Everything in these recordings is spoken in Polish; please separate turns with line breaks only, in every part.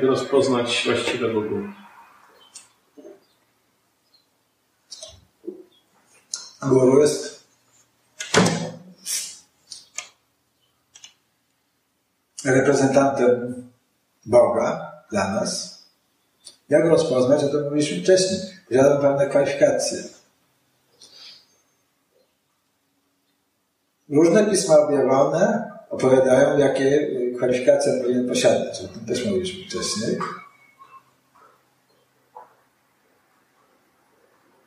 jak rozpoznać właściwego guru?
Guru jest reprezentantem Boga dla nas. Jak rozpoznać, o tym mówiliśmy wcześniej. Posiadam pewne kwalifikacje. Różne pisma objawione opowiadają, jakie kwalifikacje powinien posiadać. O tym też mówiliśmy wcześniej.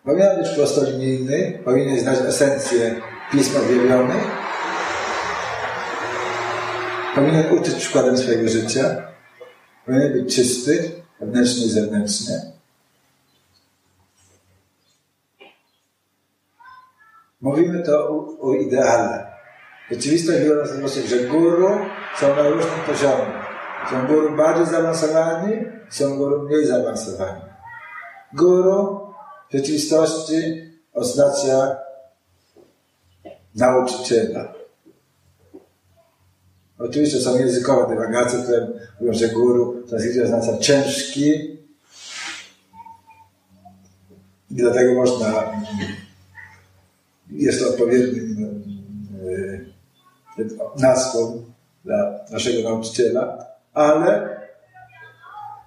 Powinien być prostolinijny, powinien znać esencję pism objawionych, powinien uczyć przykładem swojego życia, powinien być czysty, wewnętrznie i zewnętrznie. Mówimy to o, o ideale. Rzeczywistość wygląda w ten sposób, że guru są na różnym poziomie. Są guru bardziej zaawansowani, są guru mniej zaawansowani. Guru w rzeczywistości oznacza nauczyciela. Oczywiście są językowe dywagacje, które mówią, że guru to oznacza ciężki i dlatego można, jest to odpowiednim e, nazwą dla naszego nauczyciela, ale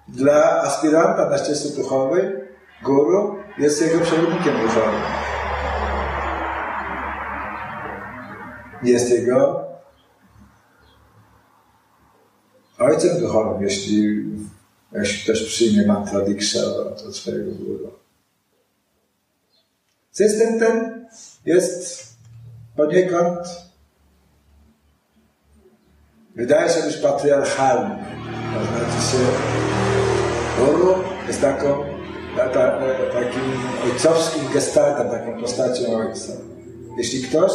dla aspiranta na ścieżce duchowej guru jest jego przewodnikiem duchowym. Jest jego ojcem duchowym, jeśli, jeśli ktoś przyjmie mantra diksha od, swojego guru. System ten jest poniekąd wydaje się być patriarchalny. To znaczy się guru jest taką ta, takim ojcowskim gestaltem, taką postacią ojca. Jeśli ktoś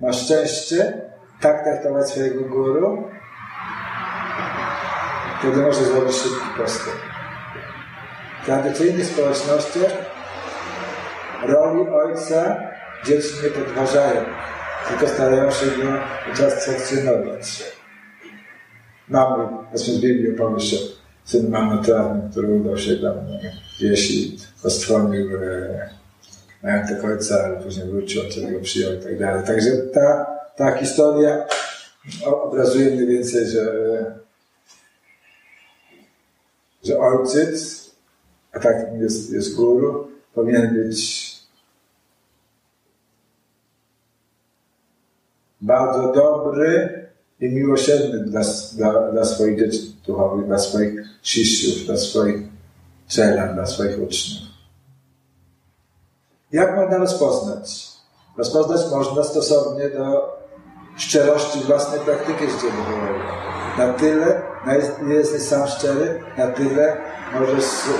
ma szczęście tak traktować swojego guru, wtedy może zrobić szybki postęp. W tradycyjnych społecznościach roli ojca dzieci nie podważają, tylko starają się go utrakcjonować. Mamy, powiedzmy z Biblii opowieść o synu marnotrawnym, który udał się tam gdzieś i postronił e, majątek ojca, ale później wrócił, ojciec go przyjął i tak dalej. Także ta, ta historia obrazuje mniej więcej, że że ojciec, a tak jest, jest guru, powinien być bardzo dobry i miłosierny dla, dla, dla swoich dzieci duchowych, dla swoich siściów, dla swoich czela, dla swoich uczniów. Jak można rozpoznać? Rozpoznać można stosownie do szczerości własnej praktyki życia. Na tyle, na ile jesteś sam szczery, na tyle możesz e,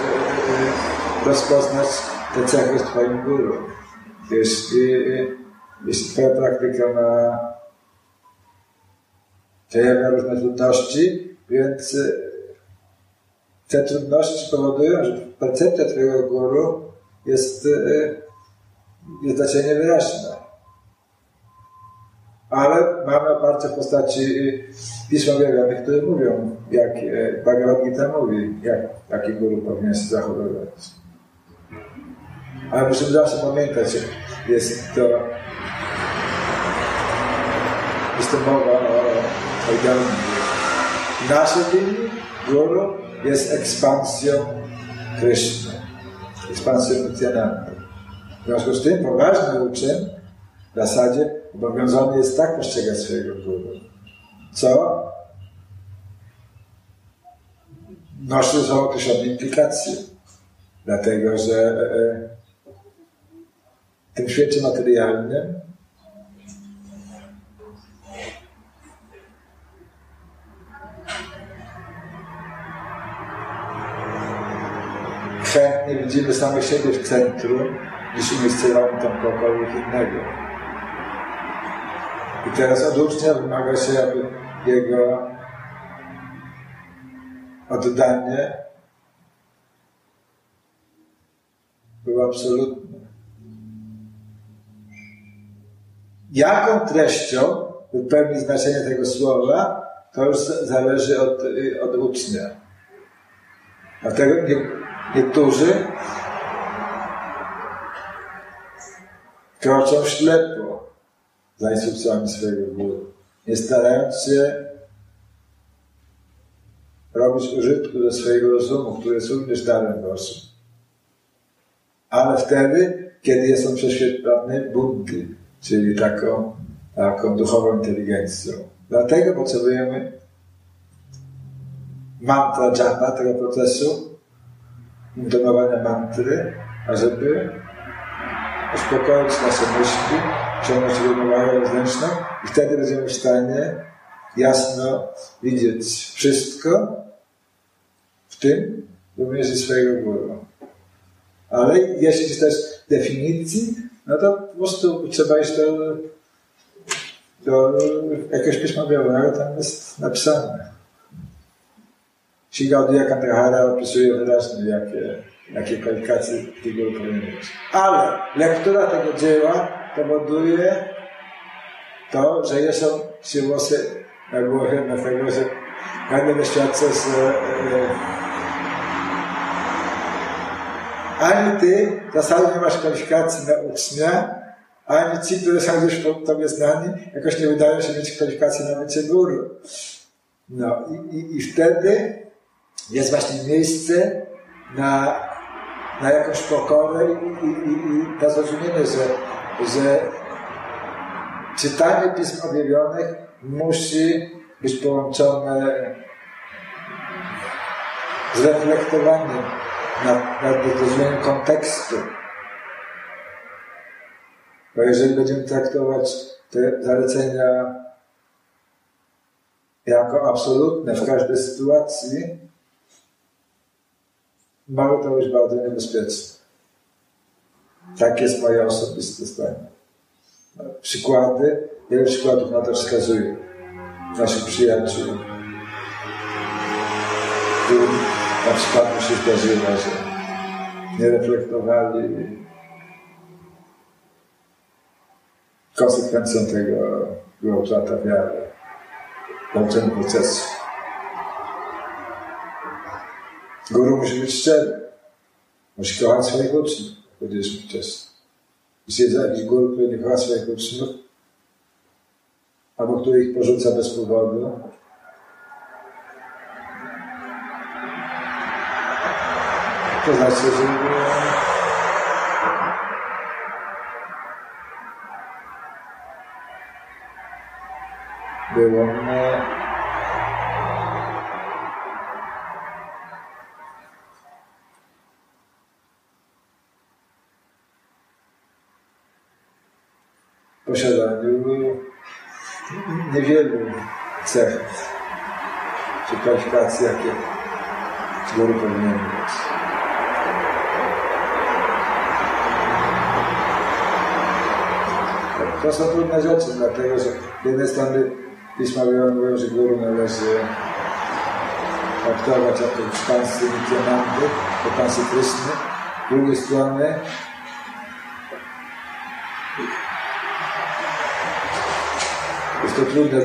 e, rozpoznać te cechy w Twoim guru. Jeśli, jeśli Twoja praktyka ma przejawia różne trudności, więc e, te trudności powodują, że percepcja Twojego guru jest, jest dla Ciebie niewyraźna ale mamy oparcie w postaci pism objawionych, które mówią, jak Bhagavad Gita mówi, jak taki guru powinien się zachowywać. Ale musimy zawsze pamiętać, jest to jest to mowa o, o idealnym Nasze guru jest ekspansją Kryszny, ekspansją Nityananda. W związku z tym poważny uczeń w zasadzie obowiązany jest tak postrzegać swojego guru, co nosi są określone implikacje. Dlatego, że e, e, w tym świecie materialnym widzimy samych siebie w centrum, niż umiejscowiamy tam kogokolwiek innego. I teraz od ucznia wymaga się, aby jego oddanie było absolutne. Jaką treścią wypełni znaczenie tego słowa, to już zależy od, od ucznia. Dlatego nie, niektórzy kroczą ślepo za instrukcjami swojego guru, nie starając się robić użytku ze swojego rozumu, który jest również darem Bożym. Ale wtedy, kiedy jest on prześwietlony buddhy, czyli taką, taką duchową inteligencją. Dlatego potrzebujemy mantra japa tego procesu, intonowania mantry, ażeby uspokoić nasze myśli, ciągnąć równowagę wewnętrzną i wtedy będziemy w stanie jasno widzieć wszystko, w tym również i swojego guru. Ale jeśli też definicji, no to po prostu trzeba iść do, do jakiegoś pisma białego, tam jest napisane. Shigaudiya Kandahara opisuje wyraźnie, jakie, jakie kwalifikacje tego mieć. Ale lektura tego dzieła powoduje to, że jest on się włosy na głowie, dlatego że nagle doświadcza, że e, ani ty w zasadzie nie masz kwalifikacji na ucznia, ani ci, którzy są już po tobie znani, jakoś nie wydają się mieć kwalifikacji na bycie guru. No i, i, i wtedy jest właśnie miejsce na, na jakąś pokorę i, i, i na zrozumienie, że, że czytanie pism objawionych musi być połączone z reflektowaniem nad, nad kontekstu. Bo jeżeli będziemy traktować te zalecenia jako absolutne w każdej sytuacji, może to być bardzo niebezpieczne. Tak jest moje osobiste zdanie. Przykłady, wiele przykładów na to wskazuje. Naszych przyjaciół, którym na przykład się zdarzyło, że nie reflektowali konsekwencją tego była utrata wiary, nauczenie procesu. Guru musi być szczery. Musi kochać swoich uczniów, powiedzieliśmy wcześniej. Jeśli jest jakiś guru, który nie kocha swoich uczniów, albo który ich porzuca bez powodu, to znaczy, że było mnie posiadaniu niewielu cech czy kwalifikacji, jakie guru powinien mieć. To są trudne rzeczy, dlatego że z jednej strony Pisma mówią, że guru należy traktować jako szpansy Nityanandy, szpansy Kryszny. Z drugiej strony Cristo, Clube das